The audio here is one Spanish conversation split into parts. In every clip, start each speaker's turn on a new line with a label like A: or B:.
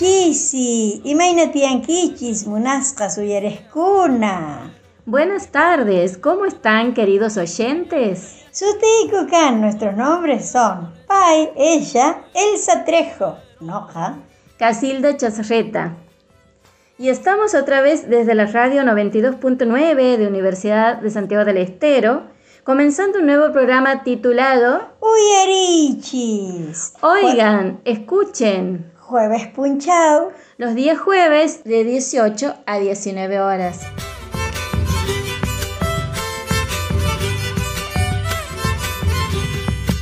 A: Chisi, imaina tianquichis, munasca.
B: Buenas tardes, ¿cómo están queridos oyentes?
A: Sutikukan, nuestros nombres son Pai, ella, Elsa Trejo, Noja,
B: Casilda Chazarreta. Y estamos otra vez desde la radio 92.9 de Universidad de Santiago del Estero, comenzando un nuevo programa titulado
A: Uyarichis.
B: Oigan, escuchen.
A: Jueves Punchao.
B: Los días jueves de 18 a 19 horas.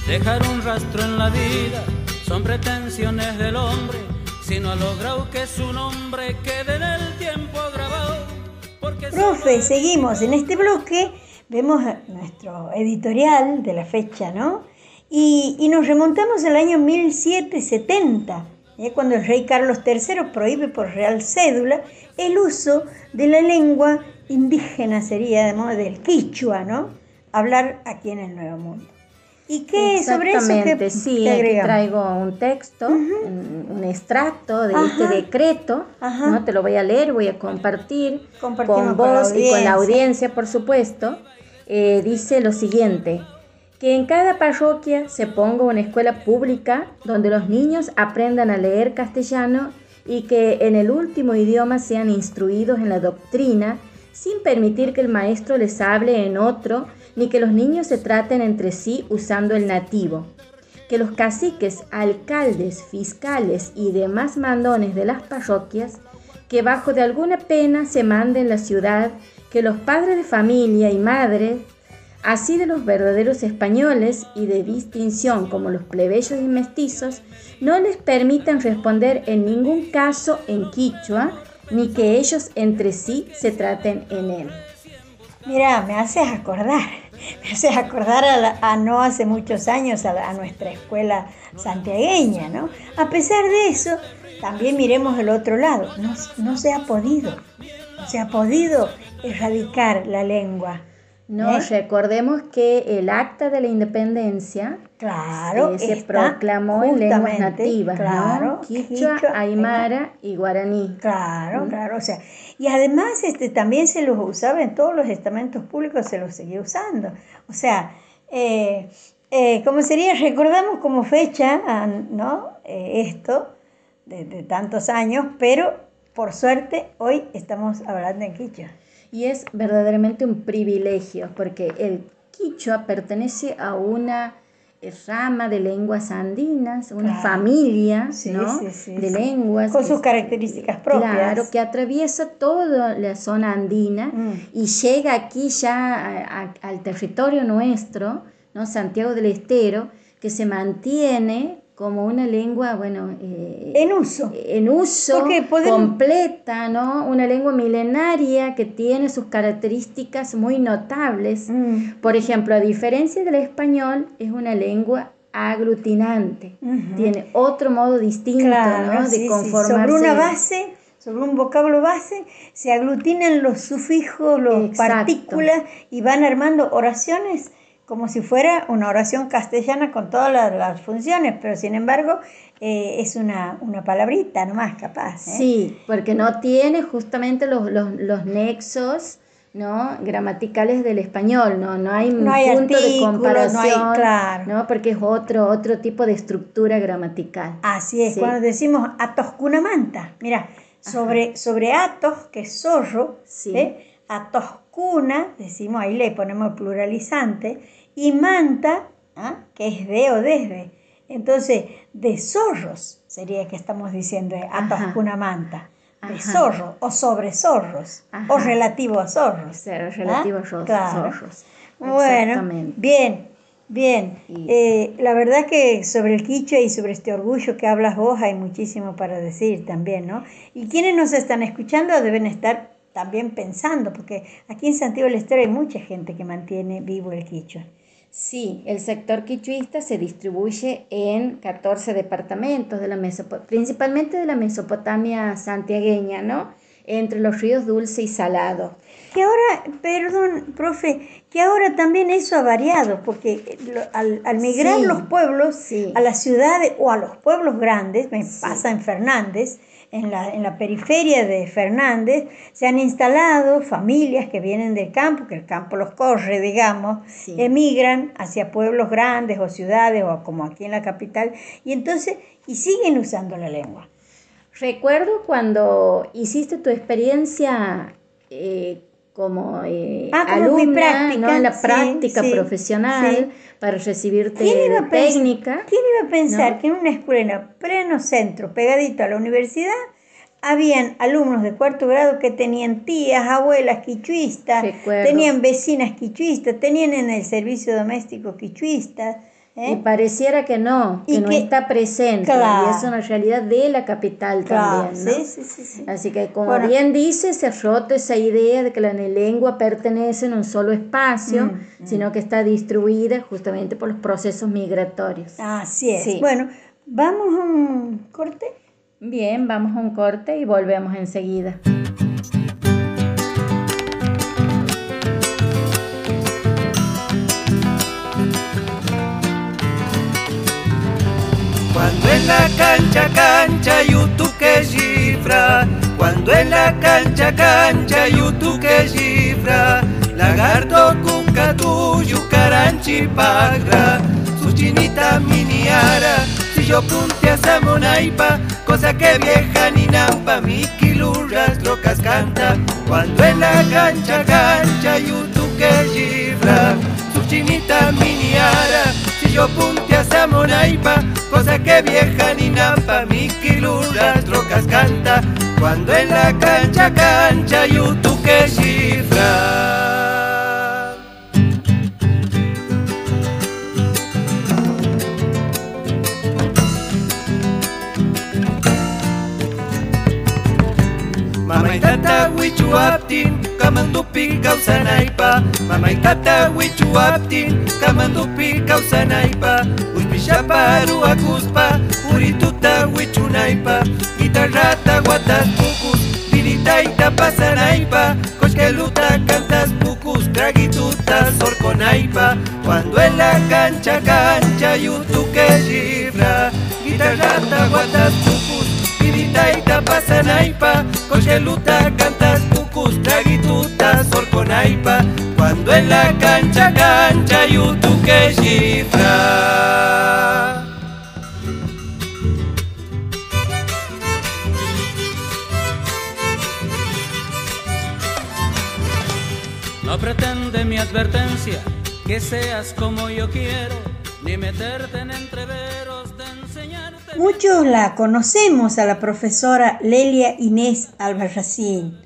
C: Dejar un rastro en la vida son pretensiones del hombre, si no ha logrado que su nombre quede en el tiempo grabado. Porque
A: Profe, seguimos en este bloque, vemos nuestro editorial de la fecha, ¿no? Y, y nos remontamos al año 1770, ¿eh? cuando el rey Carlos III prohíbe por real cédula el uso de la lengua indígena, sería de modo del quichua, ¿no? Hablar aquí en el Nuevo Mundo. ¿Y qué sobre eso
B: Exactamente, sí, aquí traigo un texto, un, un, extracto de
A: Ajá.
B: este decreto,
A: Ajá.
B: ¿no? Te lo voy a leer, voy a compartir con vos y con la
A: audiencia.
B: audiencia, por supuesto. Eh, dice lo siguiente, que en cada parroquia se ponga una escuela pública donde los niños aprendan a leer castellano y que en el último idioma sean instruidos en la doctrina sin permitir que el maestro les hable en otro ni que los niños se traten entre sí usando el nativo. Que los caciques, alcaldes, fiscales y demás mandones de las parroquias, que bajo de alguna pena se manden la ciudad, que los padres de familia y madres, así de los verdaderos españoles y de distinción como los plebeyos y mestizos, no les permitan responder en ningún caso en quichua, ni que ellos entre sí se traten en él.
A: Mira, me haces acordar, me haces acordar a, no hace muchos años a nuestra escuela santiagueña, ¿no? A pesar de eso, también miremos el otro lado, no, no se ha podido, no se ha podido erradicar la lengua.
B: No,
A: ¿Eh?
B: recordemos que el acta de la independencia
A: Claro,
B: eh, se proclamó en lenguas nativas,
A: claro,
B: ¿no? Quichua,
A: quichua,
B: aymara y guaraní.
A: Claro, claro, o sea, y además este, también se los usaba en todos los estamentos públicos, se los seguía usando. O sea, eh, eh, como sería, recordamos como fecha, ¿no? Esto de, de tantos años, pero por suerte hoy estamos hablando en quichua.
B: Y es verdaderamente un privilegio porque el quichua pertenece a una eh, rama de lenguas andinas, una
A: Claro.
B: familia
A: Sí,
B: ¿no?
A: sí, sí,
B: de lenguas.
A: Con
B: que
A: sus
B: es-
A: características propias.
B: Claro, que atraviesa toda la zona andina
A: Mm.
B: y llega aquí ya a- a- al territorio nuestro, ¿no? Santiago del Estero, que se mantiene como una lengua, bueno, eh,
A: En uso.
B: en uso
A: podemos-
B: completa, ¿no? Una lengua milenaria que tiene sus características muy notables.
A: Mm.
B: Por ejemplo, a diferencia del español, es una lengua aglutinante. Tiene otro modo distinto,
A: Claro,
B: ¿no?
A: sí,
B: De
A: sí.
B: conformarse.
A: Sobre una base, sobre un vocablo base, se aglutinan los sufijos, las partículas y van armando oraciones como si fuera una oración castellana con todas las, las funciones, pero sin embargo eh, es una, una palabrita nomás capaz. ¿eh?
B: Sí, porque no tiene justamente los, los, los nexos ¿no? gramaticales del español, no, no hay
A: No hay
B: punto de
A: artículos, no hay-
B: comparación,
A: claro.
B: ¿no? porque es otro, otro tipo de estructura gramatical.
A: Así es,
B: Sí.
A: cuando decimos atoscunamanta, mira, sobre, sobre atos, que es zorro,
B: Sí.
A: ¿eh? atoscuna, decimos, ahí le ponemos pluralizante, y manta, ¿ah? que es de o desde. Entonces, de zorros sería que estamos diciendo eh,
B: Ajá.
A: atoscunamanta, de
B: Ajá.
A: zorro, o sobre zorros, o relativo a zorros.
B: O sea, relativo a ros-
A: Claro.
B: zorros.
A: Bueno, bien, bien.
B: Y-
A: Eh, la verdad que sobre el quichua y sobre este orgullo que hablas vos hay muchísimo para decir también, ¿no? Y quienes nos están escuchando deben estar también pensando, porque aquí en Santiago del Estero hay mucha gente que mantiene vivo el quichua.
B: Sí, el sector quichuista se distribuye en 14 departamentos, de la principalmente de la Mesopotamia santiagueña, ¿no? Entre los ríos Dulce y Salado.
A: Que ahora, perdón, profe, que ahora también eso ha variado, porque lo- al, al migrar
B: Sí,
A: los pueblos
B: sí.
A: a las ciudades o a los pueblos grandes, me pasa en Fernández, en la, en la periferia de Fernández, se han instalado familias que vienen del campo, que el campo los corre, digamos,
B: Sí.
A: emigran hacia pueblos grandes o ciudades o como aquí en la capital, y entonces, y siguen usando la lengua.
B: Recuerdo cuando hiciste tu experiencia eh, como, eh,
A: Ah, como mi
B: alumna,
A: práctica,
B: ¿no? En la
A: sí,
B: práctica
A: sí,
B: profesional
A: sí.
B: para recibirte
A: ¿Quién iba, a
B: técnica.
A: ¿Quién iba a pensar
B: ¿no?
A: que en una escuela en el pleno centro, pegadito a la universidad, habían alumnos de cuarto grado que tenían tías, abuelas quichuistas,
B: Recuerdo.
A: tenían vecinas quichuistas, tenían en el servicio doméstico quichuistas? ¿Eh?
B: Y pareciera que no, que
A: Y
B: no
A: que-
B: está presente.
A: Claro.
B: Y es una realidad de la capital
A: Claro,
B: también. ¿no?
A: sí, sí, sí, sí.
B: Así que como
A: Bueno.
B: bien dice, se ha roto esa idea de que la lengua pertenece en un solo espacio,
A: Mm,
B: sino que está distribuida justamente por los procesos migratorios.
A: Así es. Bueno, vamos a un corte.
B: Bien, vamos a un corte y volvemos enseguida.
D: En la cancha cancha YouTube que cifra. Cuando en la cancha cancha YouTube que cifra. Lagarto cucatú yucaranchi pagra. Su chinita miniara Si yo punte a Samonaipa Cosa que vieja ni nampa. Mi quiluras trocas canta. Cuando en la cancha cancha YouTube que cifra. Su chinita miniara si yo punte a Samonaipa, cosa que vieja ni napa, mi quiluras trocas canta, cuando en la cancha cancha YouTube que cifra. Tata wichu aptin, kamandupi kausanaipa. Mama y tata wichu aptin, kamandupi kausanaipa. Uspishapa akuspa, urituta wichunaipa. Guitarrata guatas pukus, diritaita pasanaipa. Koshkeluta cantas pukus, traguituta sorconaipa. Cuando en la cancha cancha yutu que gibra. Guitarrata guatas pukus, Iritaita pasanaipa, cocheluta cantas pucus, traguituta sorconaipa, cuando en la cancha cancha yutu que cifra.
C: No pretende mi advertencia que seas como yo quiero, ni meterte en entreveros.
A: Muchos la conocemos a la profesora Lelia Inés Albarracín,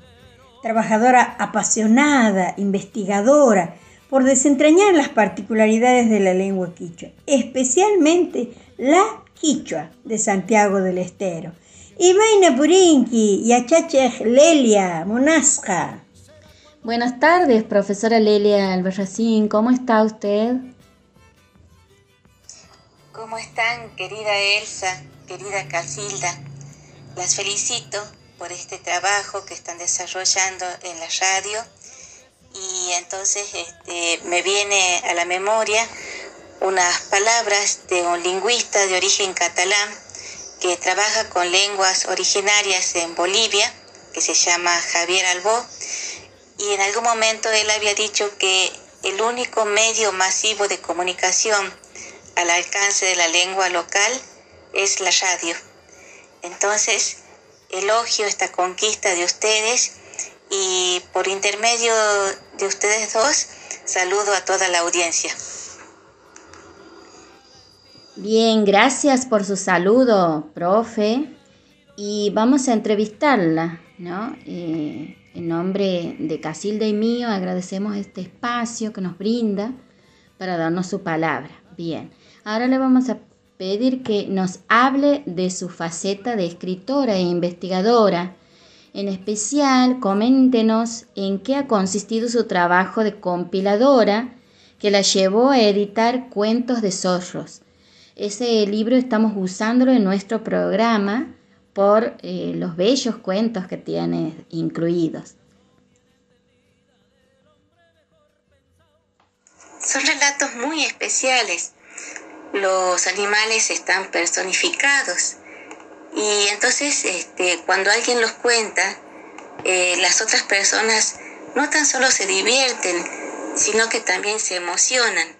A: trabajadora apasionada, investigadora, por desentrañar las particularidades de la lengua quichua, especialmente la quichua de Santiago del Estero. Ibaina Purinki, Yachachej Lelia, Monasca.
B: Buenas tardes, profesora Lelia Albarracín. ¿Cómo está usted?
E: ¿Cómo están, querida Elsa, querida Casilda? Las felicito por este trabajo que están desarrollando en la radio. Y entonces este, me viene a la memoria unas palabras de un lingüista de origen catalán que trabaja con lenguas originarias en Bolivia, que se llama Javier Albó, y en algún momento él había dicho que el único medio masivo de comunicación al alcance de la lengua local es la radio. Entonces, elogio esta conquista de ustedes y por intermedio de ustedes dos, saludo a toda la audiencia.
B: Bien, gracias por su saludo, profe. Y vamos a entrevistarla, ¿no? Eh, en nombre de Casilda y mío, agradecemos este espacio que nos brinda para darnos su palabra. Bien, ahora le vamos a pedir que nos hable de su faceta de escritora e investigadora. En especial, coméntenos en qué ha consistido su trabajo de compiladora que la llevó a editar Cuentos de Zorros. Ese libro estamos usándolo en nuestro programa por eh, los bellos cuentos que tiene incluidos.
E: Son relatos muy especiales. Los animales están personificados Y entonces este, cuando alguien los cuenta, eh, las otras personas no tan solo se divierten, sino que también se emocionan.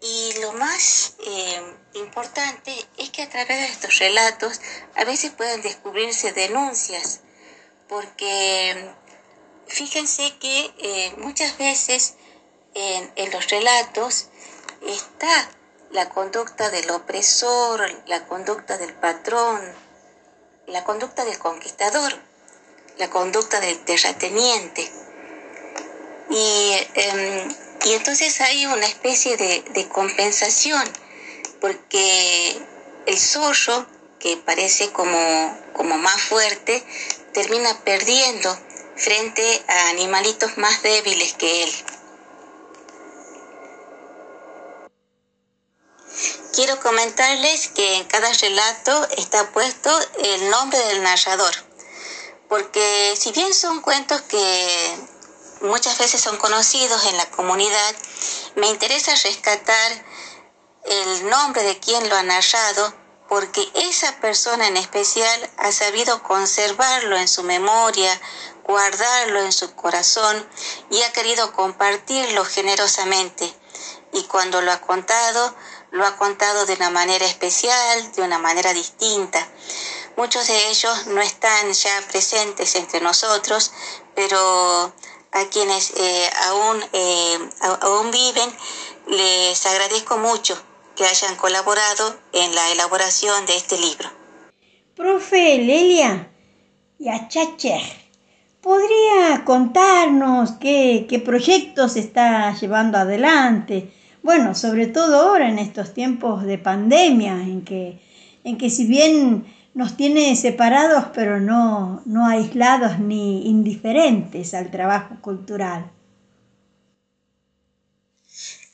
E: Y lo más eh, importante es que a través de estos relatos a veces pueden descubrirse denuncias, porque fíjense que eh, muchas veces en, en, los relatos está la conducta del opresor, la conducta del patrón, la conducta del conquistador, la conducta del terrateniente. Y, em, y entonces hay una especie de, de, compensación, porque el zorro, que parece como, como más fuerte, termina perdiendo frente a animalitos más débiles que él. Quiero comentarles que en cada relato está puesto el nombre del narrador, porque si bien son cuentos que muchas veces son conocidos en la comunidad, me interesa rescatar el nombre de quien lo ha narrado, porque esa persona en especial ha sabido conservarlo en su memoria, guardarlo en su corazón y ha querido compartirlo generosamente. Y cuando lo ha contado, lo ha contado de una manera especial, de una manera distinta. Muchos de ellos no están ya presentes entre nosotros, pero a quienes eh, aún, eh, aún viven, les agradezco mucho que hayan colaborado en la elaboración de este libro.
A: Profe Lelia Yachacher, ¿podría contarnos qué, qué proyectos está llevando adelante? Bueno, sobre todo ahora en estos tiempos de pandemia, en que, en que si bien nos tiene separados, pero no, no aislados ni indiferentes al trabajo cultural.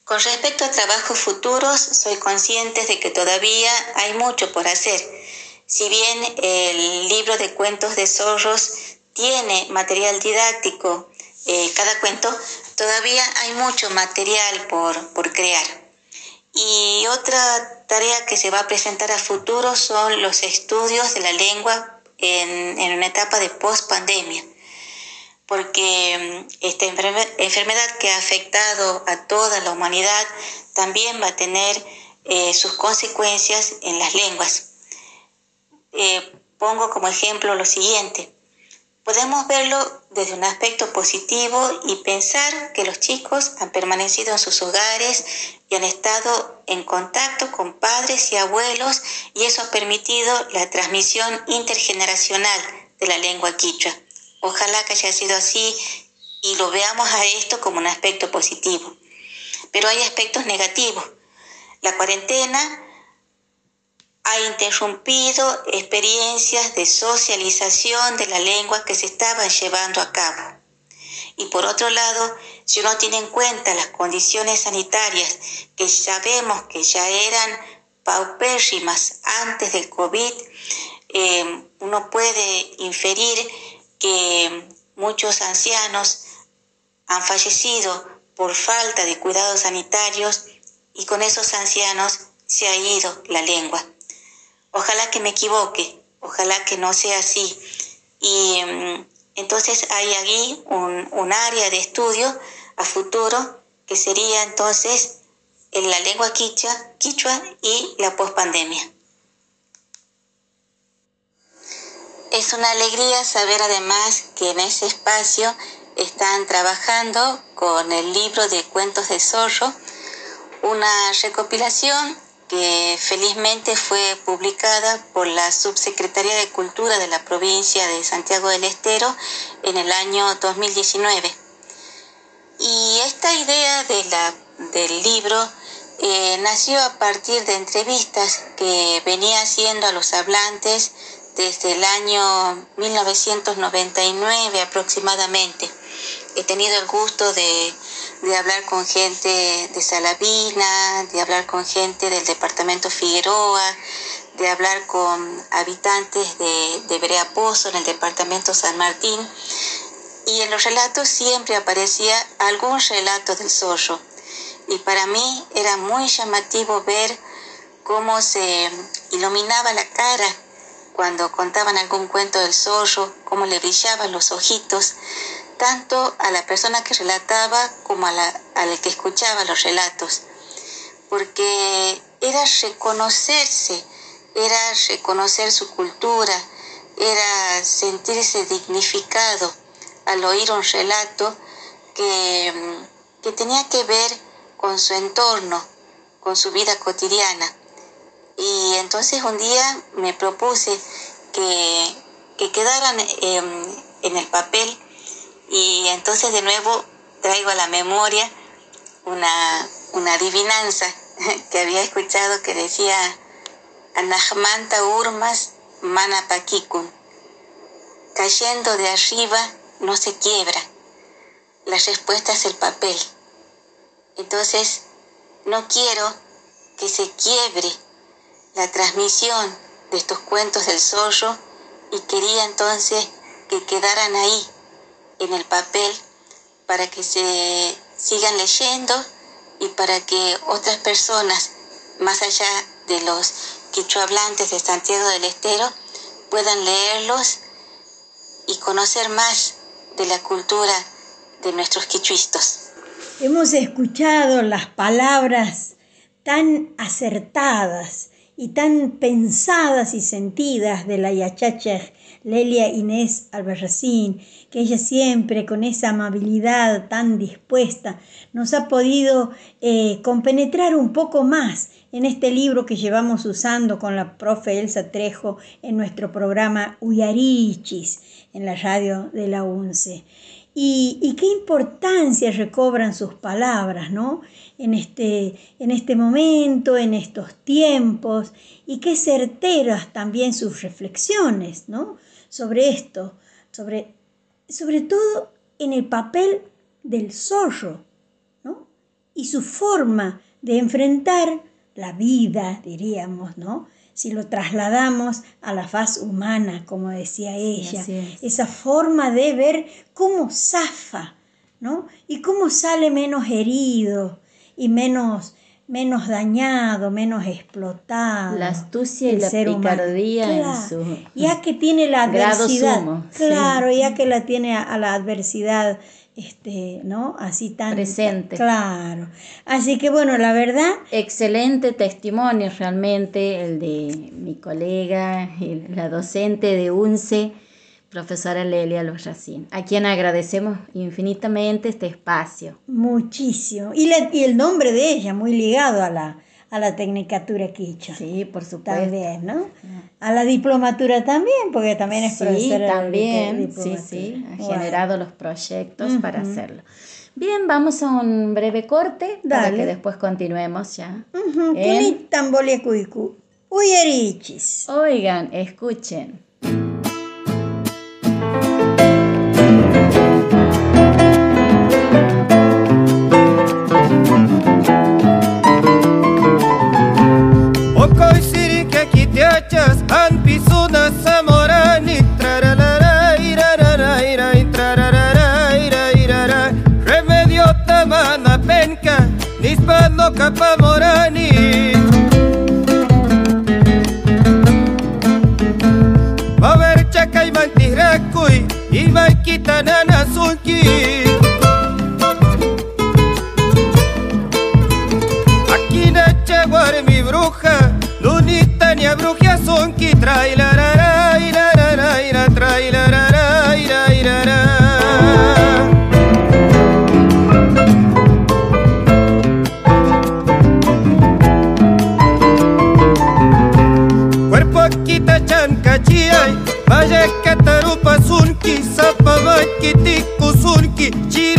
E: Con respecto a trabajos futuros, soy consciente de que todavía hay mucho por hacer. Si bien el libro de cuentos de zorros tiene material didáctico, eh, cada cuento, todavía hay mucho material por, por crear. Y otra tarea que se va a presentar a futuro son los estudios de la lengua en, en una etapa de post-pandemia, porque mm, esta enfermedad que ha afectado a toda la humanidad también va a tener eh, sus consecuencias en las lenguas. Eh, pongo como ejemplo lo siguiente. Podemos verlo desde un aspecto positivo y pensar que los chicos han permanecido en sus hogares y han estado en contacto con padres y abuelos y eso ha permitido la transmisión intergeneracional de la lengua quichua. Ojalá que haya sido así y lo veamos a esto como un aspecto positivo. Pero hay aspectos negativos. La cuarentena ha interrumpido experiencias de socialización de la lengua que se estaban llevando a cabo. Y por otro lado, si uno tiene en cuenta las condiciones sanitarias que sabemos que ya eran paupérrimas antes del COVID, eh, uno puede inferir que muchos ancianos han fallecido por falta de cuidados sanitarios y con esos ancianos se ha ido la lengua. Ojalá que me equivoque, ojalá que no sea así. Y mm, entonces hay aquí un, un, área de estudio a futuro que sería entonces en la lengua quichua, quichua y la pospandemia. Es una alegría saber además que en ese espacio están trabajando con el libro de cuentos de zorro, una recopilación que felizmente fue publicada por la Subsecretaría de Cultura de la provincia de Santiago del Estero en el año 2019. Y esta idea de la, del libro eh, nació a partir de entrevistas que venía haciendo a los hablantes desde el año 1999 aproximadamente. He tenido el gusto de de hablar con gente de Salavina, de hablar con gente del departamento Figueroa, de hablar con habitantes de, de Breapozo en el departamento San Martín. Y en los relatos siempre aparecía algún relato del zorro. Y para mí era muy llamativo ver cómo se iluminaba la cara cuando contaban algún cuento del zorro, cómo le brillaban los ojitos, tanto a la persona que relataba como a la, al que escuchaba los relatos, porque era reconocerse, era reconocer su cultura, era sentirse dignificado al oír un relato que, que tenía que ver con su entorno, con su vida cotidiana. Y entonces un día me propuse que, que quedaran em, en el papel y entonces de nuevo traigo a la memoria una, una adivinanza que había escuchado que decía Anahmanta Urmas Manapakikun. Cayendo de arriba no se quiebra. La respuesta es el papel. Entonces, no quiero que se quiebre la transmisión de estos cuentos del zorro y quería entonces que quedaran ahí en el papel para que se sigan leyendo y para que otras personas, más allá de los quichohablantes de Santiago del Estero, puedan leerlos y conocer más de la cultura de nuestros quichuistos.
A: Hemos escuchado las palabras tan acertadas y tan pensadas y sentidas de la yachacha Lelia Inés Albarracín, que ella siempre con esa amabilidad tan dispuesta nos ha podido eh, compenetrar un poco más en este libro que llevamos usando con la profe Elsa Trejo en nuestro programa Uyarichis en la radio de la UNCE. Y, qué importancia recobran sus palabras, ¿no? En este, en este momento, en estos tiempos, y qué certeras también sus reflexiones, ¿no? Sobre esto, sobre, sobre todo en el papel del zorro, ¿no? Y su forma de enfrentar la vida, diríamos, ¿no? si lo trasladamos a la faz humana, como decía ella, esa forma de ver cómo zafa, ¿no? Y cómo sale menos herido y menos, menos dañado, menos explotado.
B: La astucia y la picardía en su
A: ya que tiene la adversidad, claro, ya que la tiene a la adversidad este, ¿no? Así tan
B: presente.
A: Claro. Así que bueno, la verdad.
B: Excelente testimonio realmente el de mi colega, la docente de UNCE, profesora Lelia Racín, a quien agradecemos infinitamente este espacio.
A: Muchísimo. Y, y el nombre de ella, muy ligado a la, a la tecnicatura quicha.
B: Sí, por supuesto.
A: También, ¿no? A la diplomatura también, porque también es profesora
B: sí, también, sí, sí, ha generado los proyectos para hacerlo. Bien, vamos a un breve corte para que después continuemos ya.
A: Uh -huh. Uyerichis.
B: Oigan, escuchen.
F: Baber chakay mantirakuy Imay kita nanasunki Aquí na chaguar mi bruja Lunita ni a bruja sonki Trailarara, बजे के तरु
A: पसुन की सपव किती कुसुन की चीर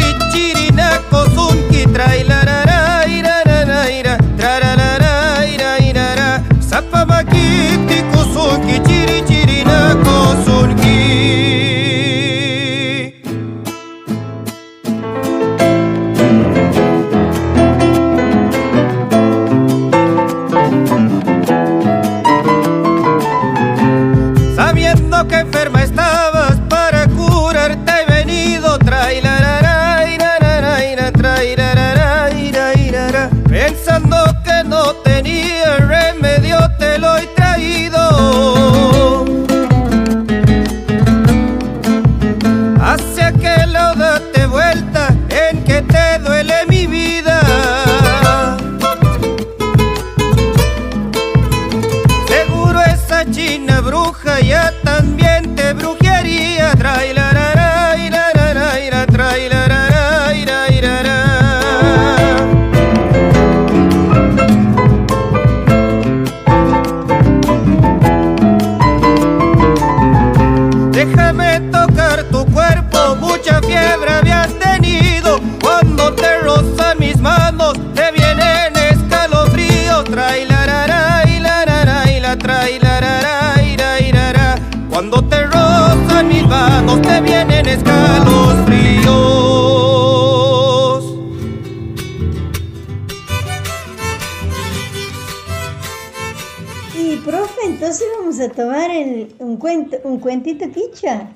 A: un cuentito quicha.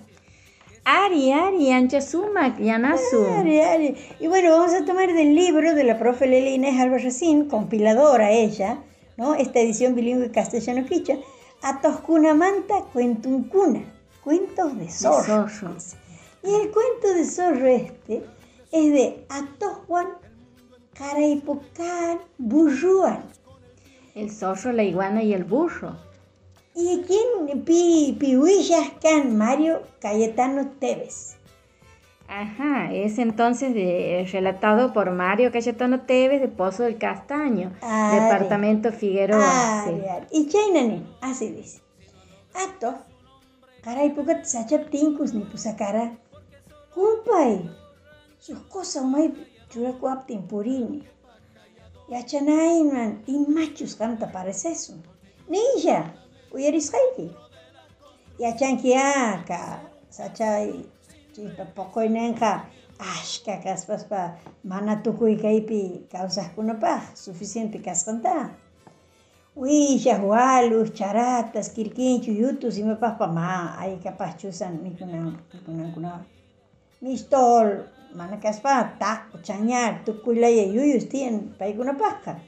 B: Ari, Ari, Ancha Sumac, Yanasu.
A: Ari, Ari. Y bueno, vamos a tomar del libro de la profe Lely Inés Albarracín, compiladora ella, ¿no? Esta edición bilingüe castellano quicha, Atoscunamanta Cuentuncuna, cuentos de zorro. Y el cuento de zorro este es de Atosjuan Caraipocan Burruan.
B: El zorro, la iguana y el burro.
A: Y quien pi pihuillascan Mario Cayetano Tevez.
B: Ajá, es entonces de, relatado por Mario Cayetano Tevez de Pozo del Castaño,
A: Ari.
B: departamento Figueroa. sí.
A: Ari, ari. Y chaynani, así dice. Ato, caray, pukat sachap tinkus ni pusakara. Kumpay, sus cosas may churakuap timpurini. Yachanay man, inmachus canta parece eso. Ninja, uyarisqayki. Yachanki aka, sachay, chipa pokoy nenqa, ashka kaspaspa, mana tukuy kaypi kawsaqkunapaq, suficiente kasqanta. Uillas, walus, charatas, quirquinchu, yutus, imapaqpa ma, ay capaz chusan mikunan, mikunankuna. Mistol, mana kaspa, taco, chañar, tukuylaya yuyus tiyan paykunapaqqa.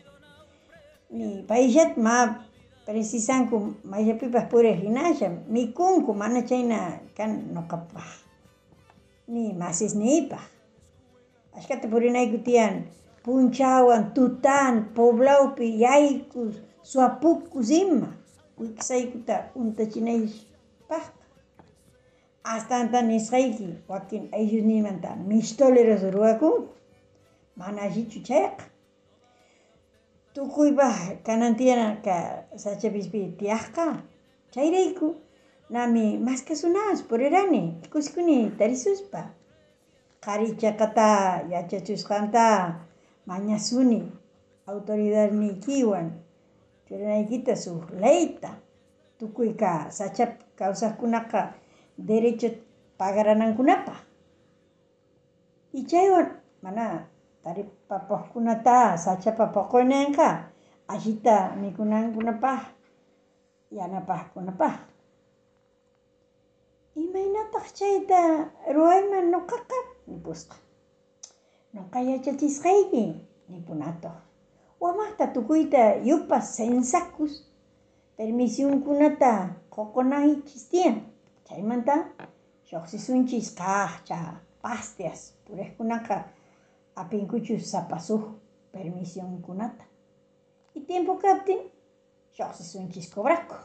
A: Ni payllat ma precisan mayapipas purehinallam mikunku mana can kan noqapaj ni masis masisniypaj ashkata purina ikutian punchawan tutan poblaupi yaykus suwapukus ima wikisaykuta untachinaypajpa astanta nisqayki wakin ayllunimanta mishtoleros ruwakunku mana allichu chayqa Tukuypaq kanan tiyanqa sachapispi tiyaqqa. Chayrayku nami maskasunas purirani, kuskuni tarisuspa. Qharichakata yachachusqanta mañasuni autoridadnikiwan churanaykita suk leyta tukuyqa sachap kawsaqkunaqa derecho pagaranankunapaq y chaywan mana tari papohkunata sacha papohkunenka allita mikunankunapaj yanapajkunapaj imaynataq chayta ruwayman noqaqa nipusqa noqa nipunato nipunatoq wamaqta tukuyta yupas sensakus. Permisionkunata qoqonanchis tiyan chaymanta lluqsisunchis pastias pastas purejkunaqa puriqkunaqa apinkuchus sapasuq permisionkunata y tiempo kaptin lluqsisunchis cobraqku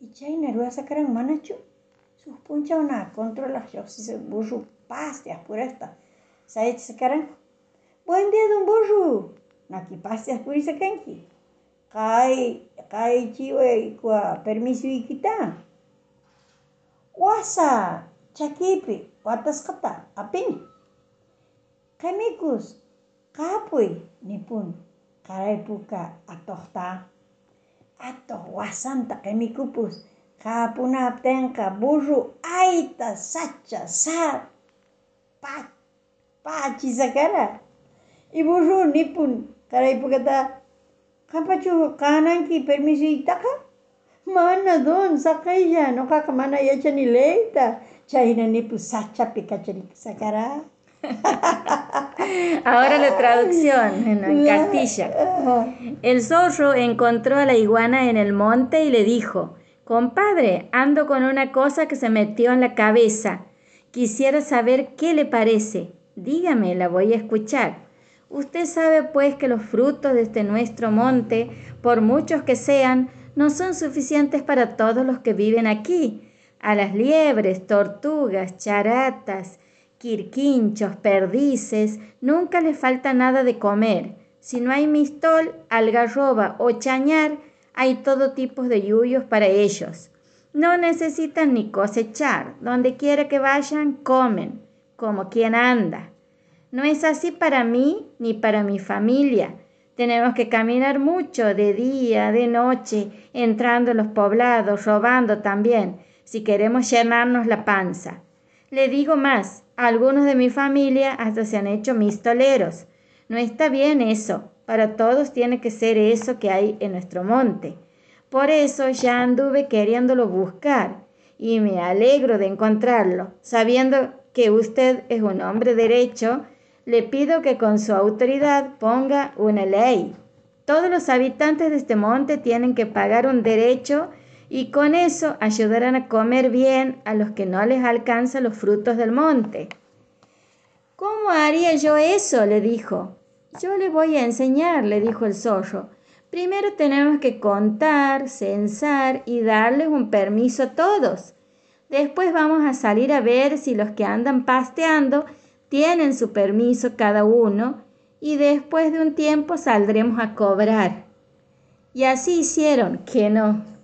A: y chayna ruwasakaran manachu suq punchawna controlaq lluqsisun burru pastias puraqta sayachisakaranku buen día don burru naki pastias purisakanki kay kay chiwaykua permisoykita wasa chakipi watasqata apini kanikus kapoy nipun karaypuka atohta atoh wasanta kamikupus kapunaptinqa burru aita sacha sa pa, pachisakara y burru nipun kanan ki permisi permisitaqa mana don saqilla noqaqa mana yachani nipu sacha pika sachapi sakara.
B: Ahora la traducción en, en Castilla. El zorro encontró a la iguana en el monte y le dijo, compadre, ando con una cosa que se metió en la cabeza. Quisiera saber qué le parece. Dígame, la voy a escuchar. Usted sabe pues que los frutos de este nuestro monte, por muchos que sean, no son suficientes para todos los que viven aquí. A las liebres, tortugas, charatas, quirquinchos, perdices, nunca les falta nada de comer. Si no hay mistol, algarroba o chañar, hay todo tipo de yuyos para ellos. No necesitan ni cosechar, donde quiera que vayan, comen, como quien anda. No es así para mí ni para mi familia. Tenemos que caminar mucho de día, de noche, entrando en los poblados, robando también, si queremos llenarnos la panza. Le digo más, algunos de mi familia hasta se han hecho mistoleros. No está bien eso. Para todos tiene que ser eso que hay en nuestro monte. Por eso ya anduve queriéndolo buscar y me alegro de encontrarlo. Sabiendo que usted es un hombre derecho, le pido que con su autoridad ponga una ley. Todos los habitantes de este monte tienen que pagar un derecho y con eso ayudarán a comer bien a los que no les alcanzan los frutos del monte. ¿Cómo haría yo eso? le dijo. Yo le voy a enseñar, le dijo el zorro. Primero tenemos que contar, censar y darles un permiso a todos. Después vamos a salir a ver si los que andan pasteando tienen su permiso cada uno y después de un tiempo saldremos a cobrar. Y así hicieron, que no.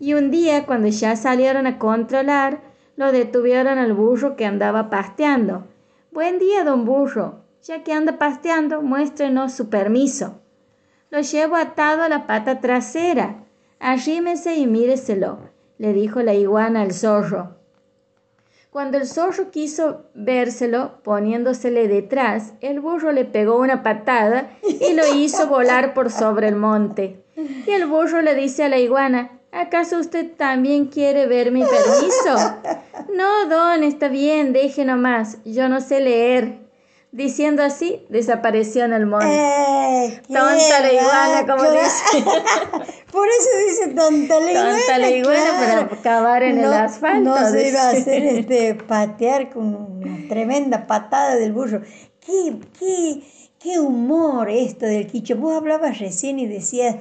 B: Y un día, cuando ya salieron a controlar, lo detuvieron al burro que andaba pasteando. Buen día, don burro. Ya que anda pasteando, muéstrenos su permiso. Lo llevo atado a la pata trasera. Arrímese y míreselo, le dijo la iguana al zorro. Cuando el zorro quiso vérselo poniéndosele detrás, el burro le pegó una patada y lo hizo volar por sobre el monte. Y el burro le dice a la iguana, ¿acaso usted también quiere ver mi permiso? No, don, está bien, deje nomás, yo no sé leer. Diciendo así, desapareció en el monte.
A: Eh,
B: Tonta la iguana, como
A: claro.
B: dice.
A: Por eso dice tonta la iguana.
B: Tonta la iguana
A: claro.
B: para cavar en el asfalto.
A: No se iba a hacer este, patear con una tremenda patada del burro. Qué, qué, qué humor esto del quicho. Vos hablabas recién y decías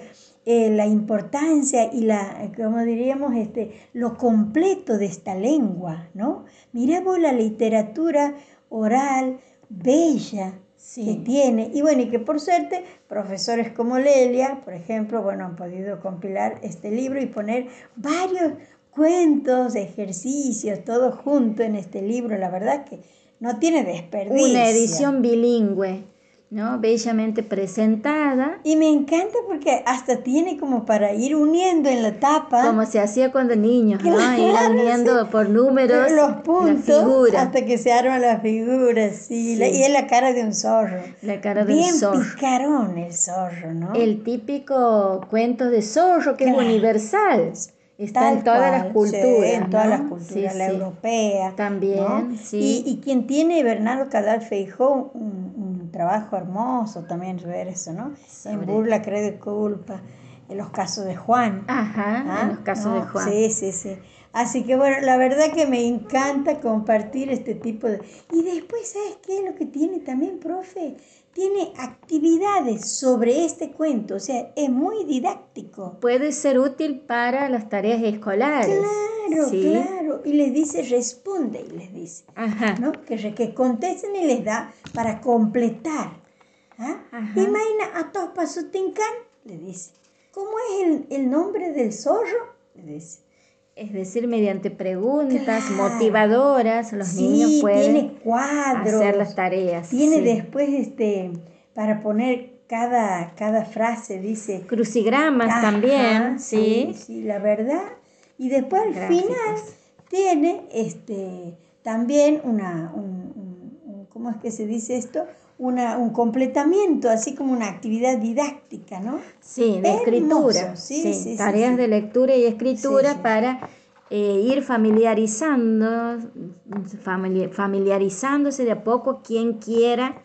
A: eh, la importancia y la, como diríamos, este, lo completo de esta lengua, ¿no? Mirá vos la literatura oral bella
B: Sí.
A: que tiene. Y bueno, y que por suerte profesores como Lelia, por ejemplo, bueno, han podido compilar este libro y poner varios cuentos, ejercicios, todo junto en este libro. La verdad que no tiene desperdicio.
B: Una edición bilingüe, ¿no? Bellamente presentada,
A: Y me encanta porque hasta tiene como para ir uniendo en la tapa
B: como se hacía cuando niños, ¿no? Ir
A: Claro,
B: uniendo por números
A: los
B: la
A: puntos
B: figura,
A: hasta que se arman las figuras. Sí, la-
B: Sí.
A: y es la cara de un zorro.
B: la cara del
A: Bien
B: zorro.
A: picarón el zorro, ¿no?
B: El típico cuento de zorro que es
A: Claro.
B: universal. Está
A: Tal
B: en todas
A: cual,
B: las
A: sí,
B: culturas.
A: en todas
B: ¿no?
A: las culturas,
B: Sí,
A: la
B: sí.
A: europea.
B: También,
A: ¿no?
B: sí.
A: Y, y quien tiene Bernardo Cadal Feijó, un, un trabajo hermoso también ver eso, ¿no? En burla, creo y culpa, en los casos de Juan.
B: Ajá,
A: ¿ah?
B: en los casos de. Juan.
A: Sí, sí, sí. Así que bueno, la verdad que me encanta compartir este tipo de... Y después, ¿sabes qué es lo que tiene también, profe? Tiene actividades sobre este cuento, o sea, es muy didáctico.
B: Puede ser útil para las tareas escolares.
A: Claro,
B: Sí.
A: claro. Y les dice, responde, y les dice,
B: Ajá.
A: ¿no? Que, que contesten y les da para completar. ¿Ah?
B: Ajá.
A: Imagina a todos pasutincan, le dice. ¿Cómo es el, el nombre del zorro? Le dice.
B: Es decir, mediante preguntas
A: Claro.
B: motivadoras, los
A: sí,
B: niños pueden
A: tiene cuadros.
B: hacer las tareas.
A: Tiene
B: sí.
A: después este para poner cada, cada frase, dice.
B: Crucigramas
A: Ajá,
B: también, sí.
A: Sí, la verdad. Y después al
B: Gráficos.
A: final tiene este también una, un, un- un- ¿cómo es que se dice esto? Una, un completamiento, así como una actividad didáctica, ¿no?
B: Sí, de
A: Hermoso,
B: escritura.
A: sí,
B: sí,
A: sí,
B: tareas de lectura y escritura para eh, ir familiarizando, famili- familiarizándose de a poco quien quiera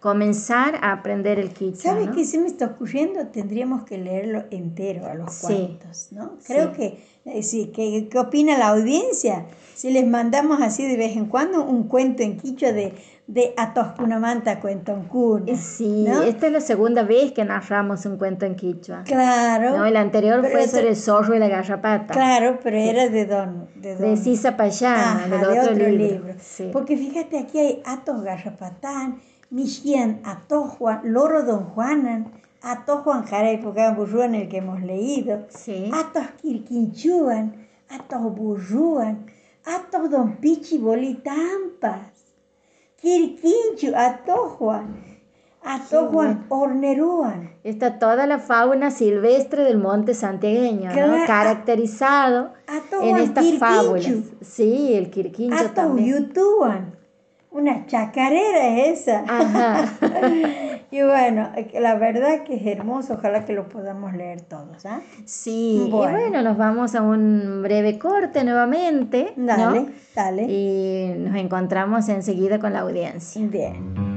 B: comenzar a aprender el quichua.
A: ¿Sabes
B: ¿no?
A: qué se me está ocurriendo? Tendríamos que leerlo entero a los cuentos, ¿no? Creo que, eh, sí, ¿qué, ¿qué opina la audiencia? Si les mandamos así de vez en cuando un cuento en quichua de, de Atoscunamanta Cuentoncuna.
B: Eh, Sí,
A: ¿no?
B: esta es la segunda vez que narramos un cuento en quichua.
A: Claro.
B: No, el anterior fue sobre el zorro y la garrapata.
A: Claro, pero era de don. De, don,
B: De Sisa Payana,
A: de
B: otro,
A: otro
B: libro.
A: libro.
B: Sí.
A: Porque fíjate, aquí hay Atos Garrapatán, Michian Atojua, Loro Don Juanan, Atojuan Jaray Burruan, el que hemos leído,
B: Sí.
A: Atos Quirquinchuan, Atos Burruan, Atos Don Pichi Bolitampas, Quirquinchu, Atojuan, Atojuan Orneruan.
B: Está toda la fauna silvestre del monte santiagueño. Caracterizado en estas
A: Quirquinchu.
B: fábulas. Sí, el quirquincho
A: Atos
B: también.
A: Yutuan.
G: Una chacarera es esa.
B: Ajá.
G: y bueno, la verdad que es hermoso, ojalá que lo podamos leer todos. ¿ah?
B: Sí,
G: Bueno.
B: y bueno, nos vamos a un breve corte nuevamente. ¿no?
G: Dale, dale.
B: Y nos encontramos enseguida con la audiencia.
G: Bien.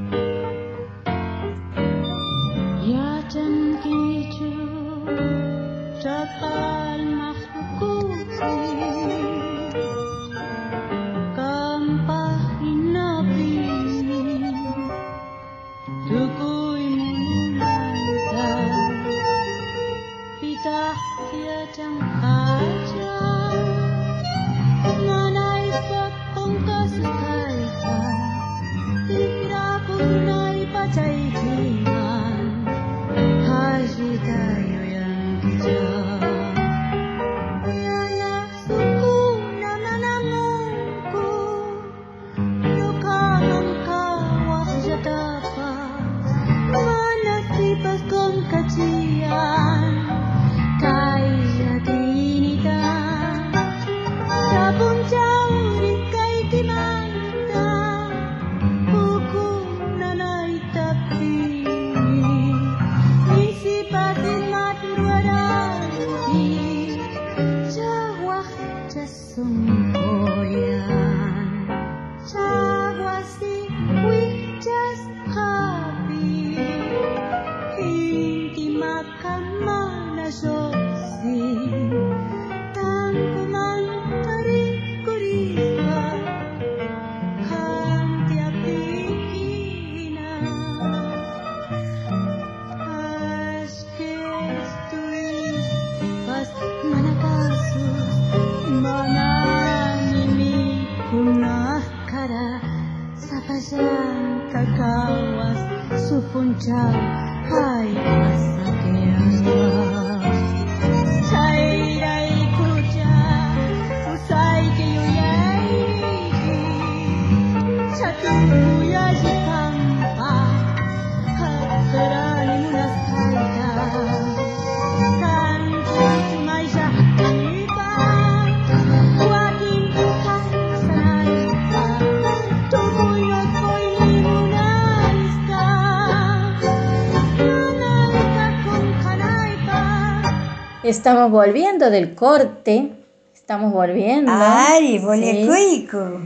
B: Estamos volviendo del corte. Estamos volviendo.
G: Ari,
B: Sí.
G: bolecoico.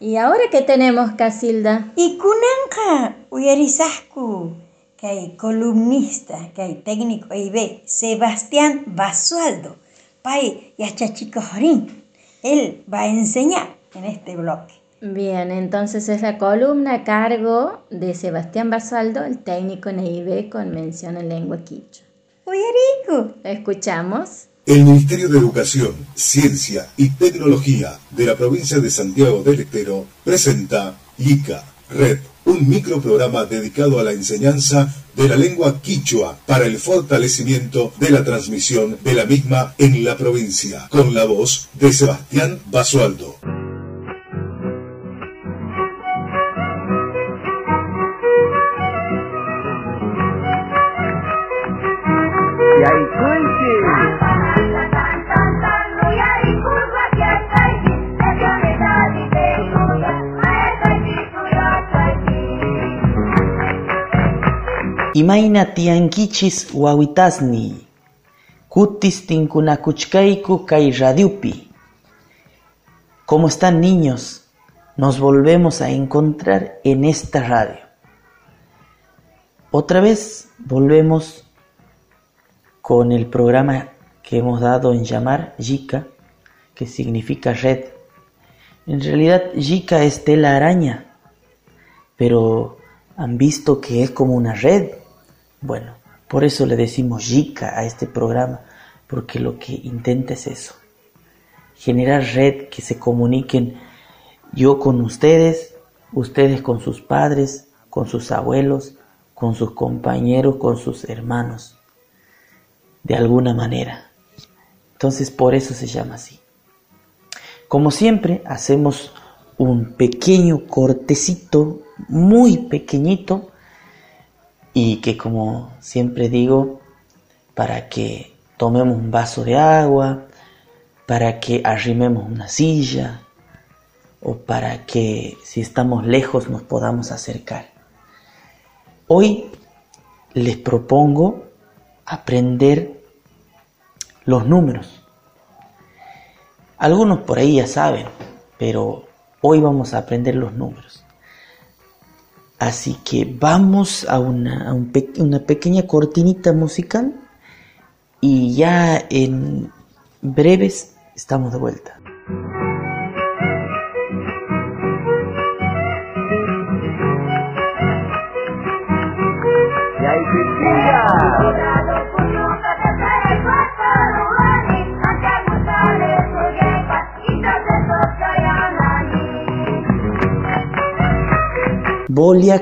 B: ¿Y ahora qué tenemos, Casilda?
G: Y kunanqa uyarisasku kay columnista, kay técnico IB, Sebastián Basualdo. Pai yachachikojorín. Él va a enseñar en este bloque.
B: Bien, entonces es la columna a cargo de Sebastián Basaldo, el técnico en EIB con mención en lengua quichua.
G: Uyarico.
B: ¿Lo escuchamos?
H: El Ministerio de Educación, Ciencia y Tecnología de la provincia de Santiago del Estero presenta ICA Red, un microprograma dedicado a la enseñanza de la lengua quichua para el fortalecimiento de la transmisión de la misma en la provincia, con la voz de Sebastián Basualdo.
I: Radiupi. ¿Cómo están niños? Nos volvemos a encontrar en esta radio. Otra vez volvemos con el programa que hemos dado en llamar Yika, que significa red. En realidad Yika es tela araña, pero han visto que es como una red. Bueno, por eso le decimos Yika a este programa, porque lo que intenta es eso, generar red, que se comuniquen yo con ustedes, ustedes con sus padres, con sus abuelos, con sus compañeros, con sus hermanos, de alguna manera. Entonces por eso se llama así. Como siempre, hacemos un pequeño cortecito, muy pequeñito, y que como siempre digo, para que tomemos un vaso de agua, para que arrimemos una silla, o para que si estamos lejos nos podamos acercar. Hoy les propongo aprender los números. Algunos por ahí ya saben, pero hoy vamos a aprender los números. Así que vamos a una, a una pequeña cortinita musical y ya en breves estamos de vuelta.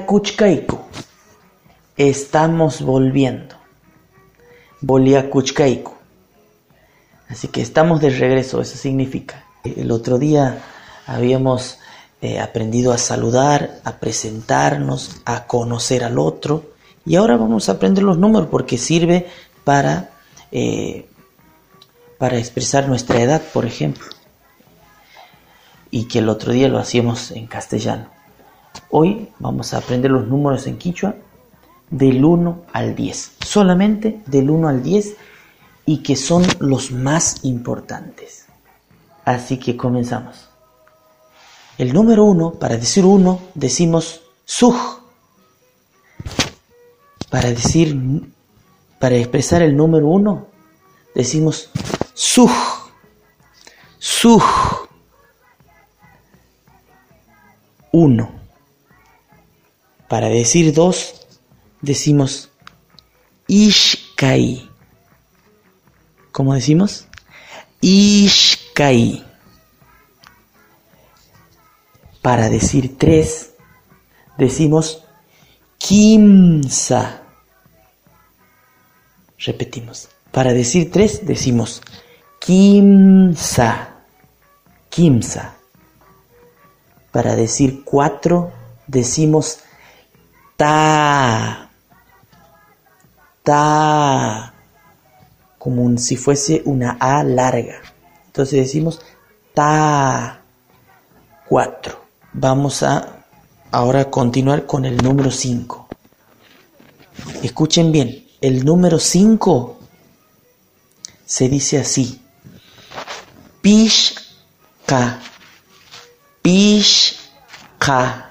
I: Kuchkaiku. Estamos volviendo. Kuchkaiku. Así que estamos de regreso, eso significa. El otro día habíamos eh, aprendido a saludar, a presentarnos, a conocer al otro. Y ahora vamos a aprender los números porque sirve para, eh, para expresar nuestra edad, por ejemplo. Y que el otro día lo hacíamos en castellano. Hoy vamos a aprender los números en quichua del 1 al 10. Solamente del 1 al 10 y que son los más importantes. Así que comenzamos. El número 1, para decir 1, decimos suj. Para decir, para expresar el número 1, decimos suj. Suj. 1. Para decir 2, decimos ishkai. ¿Cómo decimos? Ishkai. Para decir 3, decimos kimsa. Repetimos. Para decir 3, decimos kimsa. Kimsa. Para decir 4, decimos ta. Ta. Como si fuese una A larga. Entonces decimos ta. 4. Vamos a ahora continuar con el número 5. Escuchen bien, el número 5 se dice así. Pishka. Pishka.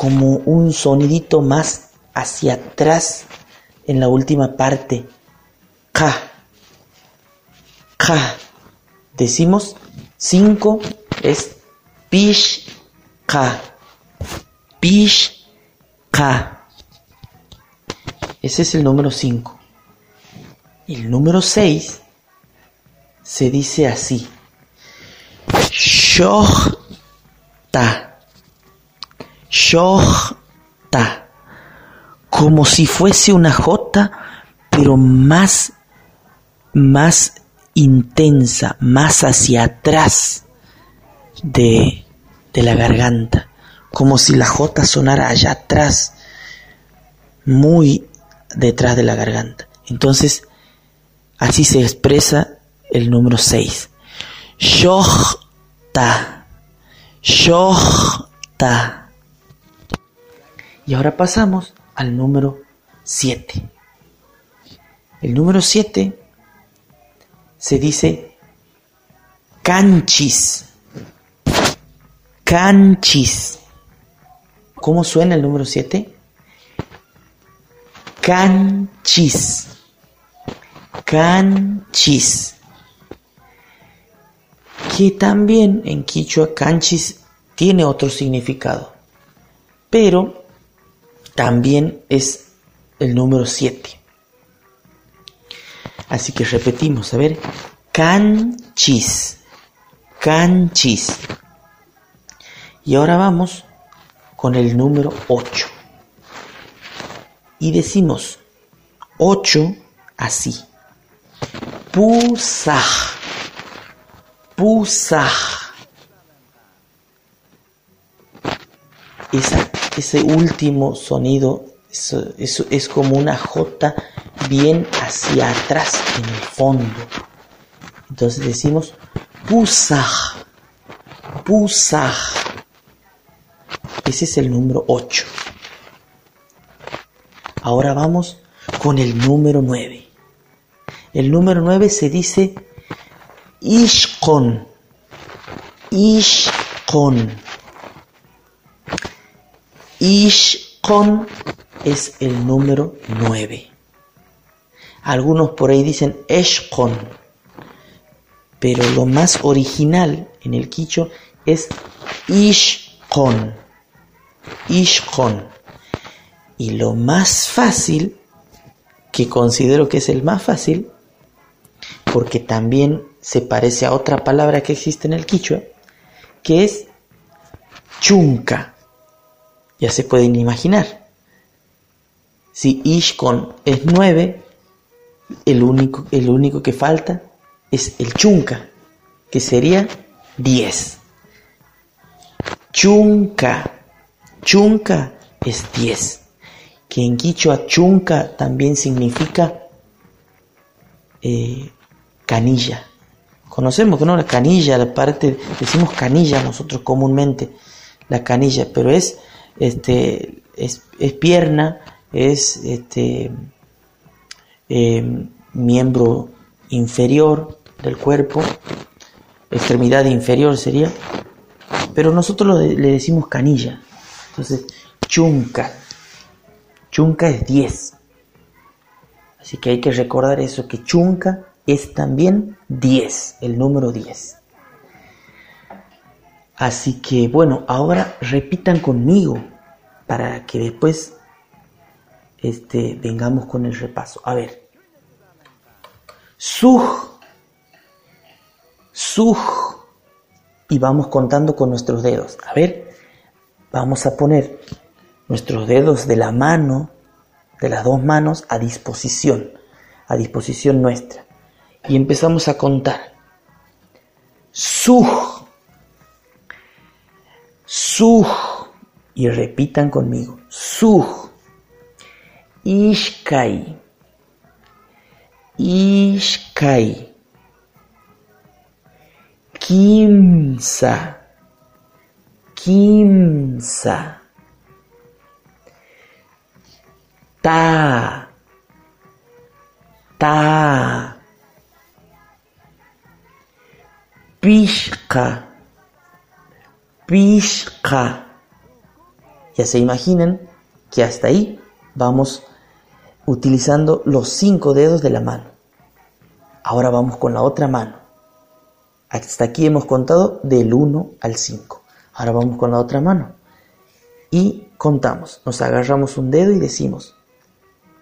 I: Como un sonidito más hacia atrás en la última parte. Ka. Ka. Decimos 5 es pishka. Pishka. Ese es el número 5. El número 6 se dice así. Shohta. Shohta. Como si fuese una J, pero más, más intensa, más hacia atrás de, de la garganta. Como si la J sonara allá atrás, muy detrás de la garganta. Entonces, así se expresa el número 6. Shohta. Shohta. Y ahora pasamos al número 7. El número 7 se dice canchis. Canchis. ¿Cómo suena el número 7? Canchis. Canchis. Que también en quichua canchis tiene otro significado. Pero también es el número 7. Así que repetimos, a ver, canchis, canchis. Y ahora vamos con el número 8. Y decimos 8 así. Pusaj, pusaj. Esa, ese último sonido es, es- como una J bien hacia atrás en el fondo. Entonces decimos pusaj, Pusaj. Ese es el número 8. Ahora vamos con el número 9. El número 9 se dice Ishkon. Ishkon. Ishkon es el número 9. Algunos por ahí dicen Eshkon. Pero lo más original en el quicho es Ishkon. Ishkon. Y lo más fácil, que considero que es el más fácil, porque también se parece a otra palabra que existe en el quichua, que es chunca. Ya se pueden imaginar. Si Ishkon es 9, el único, el único que falta es el chunca, que sería 10. Chunca. Chunca es 10. Que en quichua chunca también significa eh, canilla. Conocemos, ¿no? La canilla, la parte, decimos canilla nosotros comúnmente, la canilla, pero es, este, es, es pierna, es este, eh, miembro inferior del cuerpo, extremidad inferior sería, pero nosotros le decimos canilla. Entonces, chunca. Chunca es 10. Así que hay que recordar eso, que chunca es también 10, el número 10. Así que bueno, ahora repitan conmigo para que después este, vengamos con el repaso. A ver. Suj. Suj. Y vamos contando con nuestros dedos. A ver, vamos a poner nuestros dedos de la mano, de las dos manos, a disposición, a disposición nuestra. Y empezamos a contar. Suj. Suj. Y repitan conmigo. Suj. Ishkai. Ishkai. Kimsa. Kimsa. Ta. Ta. Pishka. Pishka. Ya se imaginan que hasta ahí vamos utilizando los cinco dedos de la mano. Ahora vamos con la otra mano. Hasta aquí hemos contado del 1 al 5. Ahora vamos con la otra mano. Y contamos. Nos agarramos un dedo y decimos,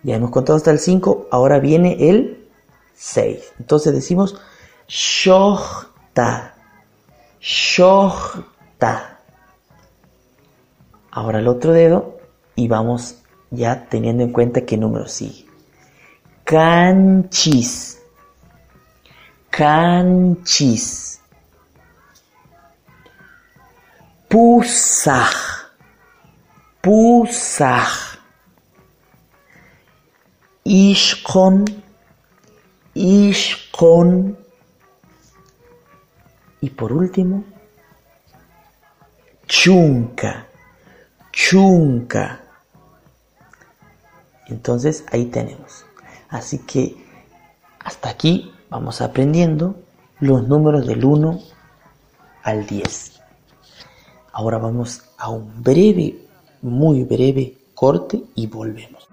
I: ya hemos contado hasta el 5, ahora viene el 6. Entonces decimos, shohta. Ahora el otro dedo y vamos ya teniendo en cuenta qué número sigue. Canchis. Canchis. Pusaj. Pusaj. Ishkon. Ishkon. Y por último, chunca. Chunca. Entonces ahí tenemos. Así que hasta aquí vamos aprendiendo los números del 1 al 10. Ahora vamos a un breve, muy breve corte y volvemos.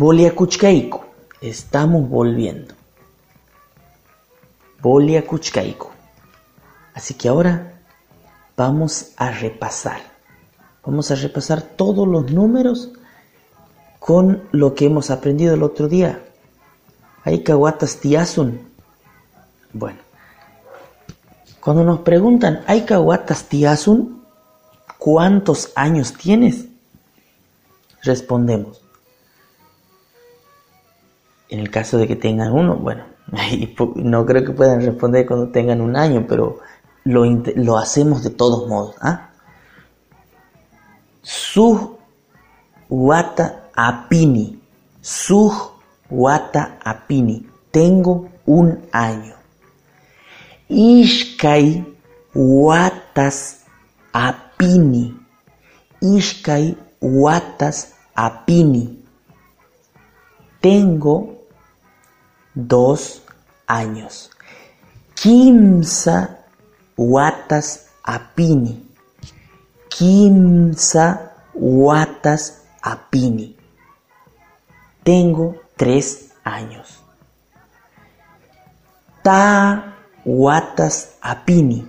I: Boliacuchcaico. Estamos volviendo. Boliacuchcaico. Así que ahora vamos a repasar. Vamos a repasar todos los números con lo que hemos aprendido el otro día. Hay caguatas tiasun. Bueno, Cuando nos preguntan, ¿hay caguatas tiasun? ¿Cuántos años tienes? Respondemos. En el caso de que tengan uno, bueno, no creo que puedan responder cuando tengan un año, pero lo, lo hacemos de todos modos. ¿ah? Su wata apini. Su wata apini. Tengo un año. Ishkai watas apini. Ishkai watas apini. Tengo dos años. Kimsa watas apini. Kimsa watas apini. Tengo tres años. Ta watas apini.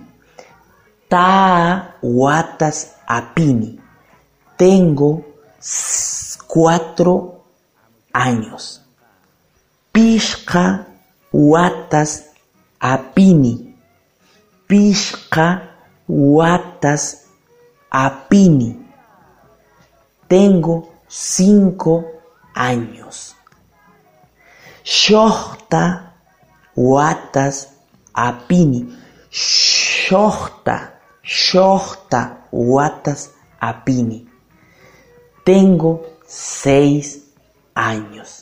I: Ta watas apini. Tengo cuatro años. Pishka watas apini. Pishka watas apini. Tengo cinco años. Shohta watas apini. Shohta, shohta watas apini. Tengo seis años.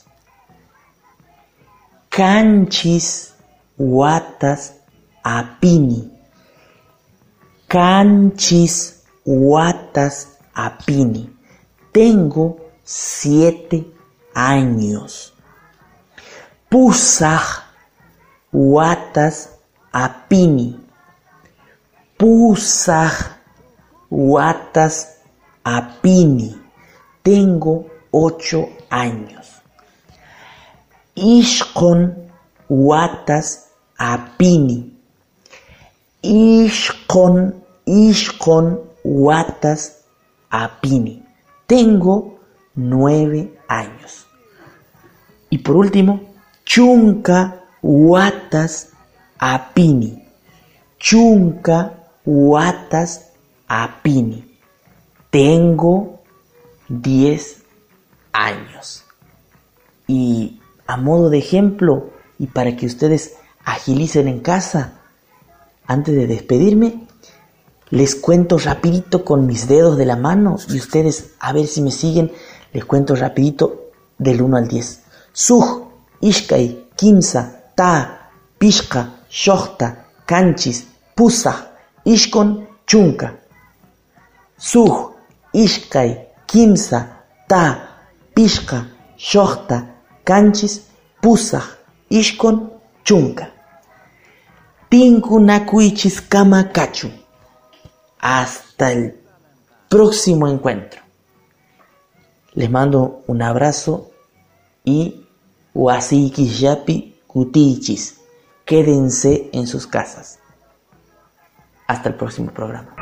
I: Canchis watas apini. Canchis watas apini. Tengo siete años. Pusaj watas apini. Pusaj watas apini. Tengo ocho años. Ishkon watas apini. Ishkon, Ishkon watas apini. Tengo nueve años. Y por último, Chunka watas apini. Chunka watas apini. Tengo 10 años. Y a modo de ejemplo, y para que ustedes agilicen en casa, antes de despedirme, les cuento rapidito con mis dedos de la mano y ustedes a ver si me siguen, les cuento rapidito del 1 al 10. Suj, Ishkai, Kimsa, Ta, Pishka, Shohta, Kanchis, Pusa, Ishkon, Chunka. Suj, Ishkai, Kimsa, Ta, Pishka, Shohta, Kanchis, Pusa, Ishkon, Chunka. Tinku Nakuichis Kama Kachu. Hasta el próximo encuentro. Les mando un abrazo y Yapi Kutichis. Quédense en sus casas. Hasta el próximo programa.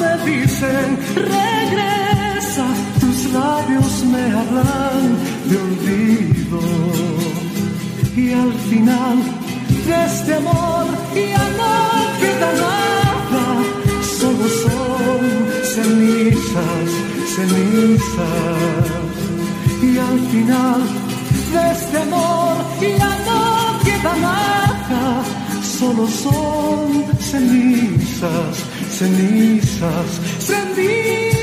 J: Me dicen, regresa, tus labios me hablan de olvido. Y al final de este amor ya no queda nada, solo son cenizas, cenizas. Y al final de este amor ya no queda nada, solo son cenizas, cenizas, cenizas.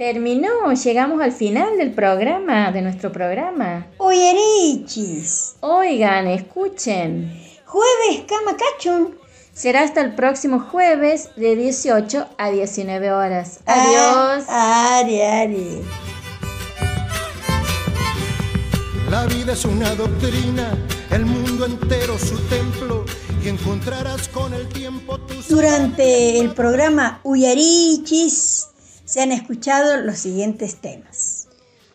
B: Terminó, llegamos al final del programa, de nuestro programa.
A: Oyerichis.
B: Oigan, escuchen.
A: Jueves Camacachun.
B: Será hasta el próximo jueves de 18 a 19 horas. Adiós.
A: Ah, Ari, Ari.
K: La vida es una doctrina, el mundo entero su templo, y encontrarás con el tiempo tus...
A: Durante el programa Uyarichis se han escuchado los siguientes temas.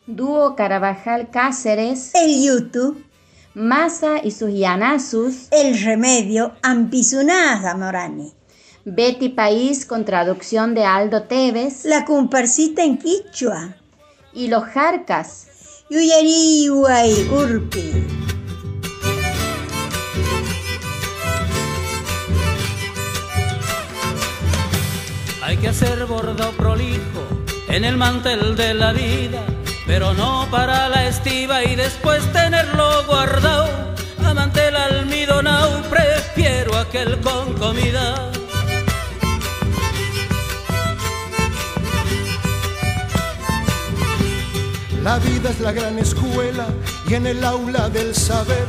B: Dúo Carabajal Cáceres,
A: El YouTube,
B: Masa y sus Yanasus,
A: El Remedio, Ampisuná Zamorani,
B: Betty País con traducción de Aldo Tevez.
A: La Comparsita en Quichua,
B: y Los Jarcas.
A: Uyari Uay Urpi.
C: Hacer bordado prolijo en el mantel de la vida, pero no para la estiva y después tenerlo guardado. A mantel almidonado prefiero aquel con comida.
K: La vida es la gran escuela y en el aula del saber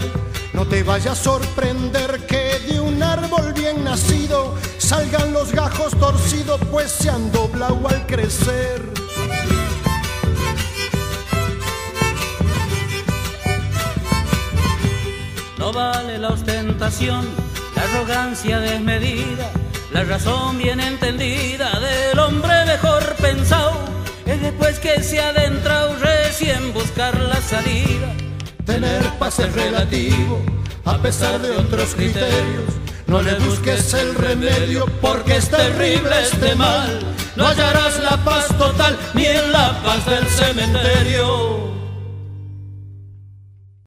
K: no te vaya a sorprender que de un árbol bien nacido salgan los gajos torcidos pues se han doblado al crecer.
C: No vale la ostentación, la arrogancia desmedida, la razón bien entendida del hombre mejor pensado. Es después que se ha adentrado recién buscar la salida.
K: Tener paz es relativo a pesar de otros criterios. No le busques el remedio porque es terrible este mal. No hallarás la paz total ni en la paz del cementerio.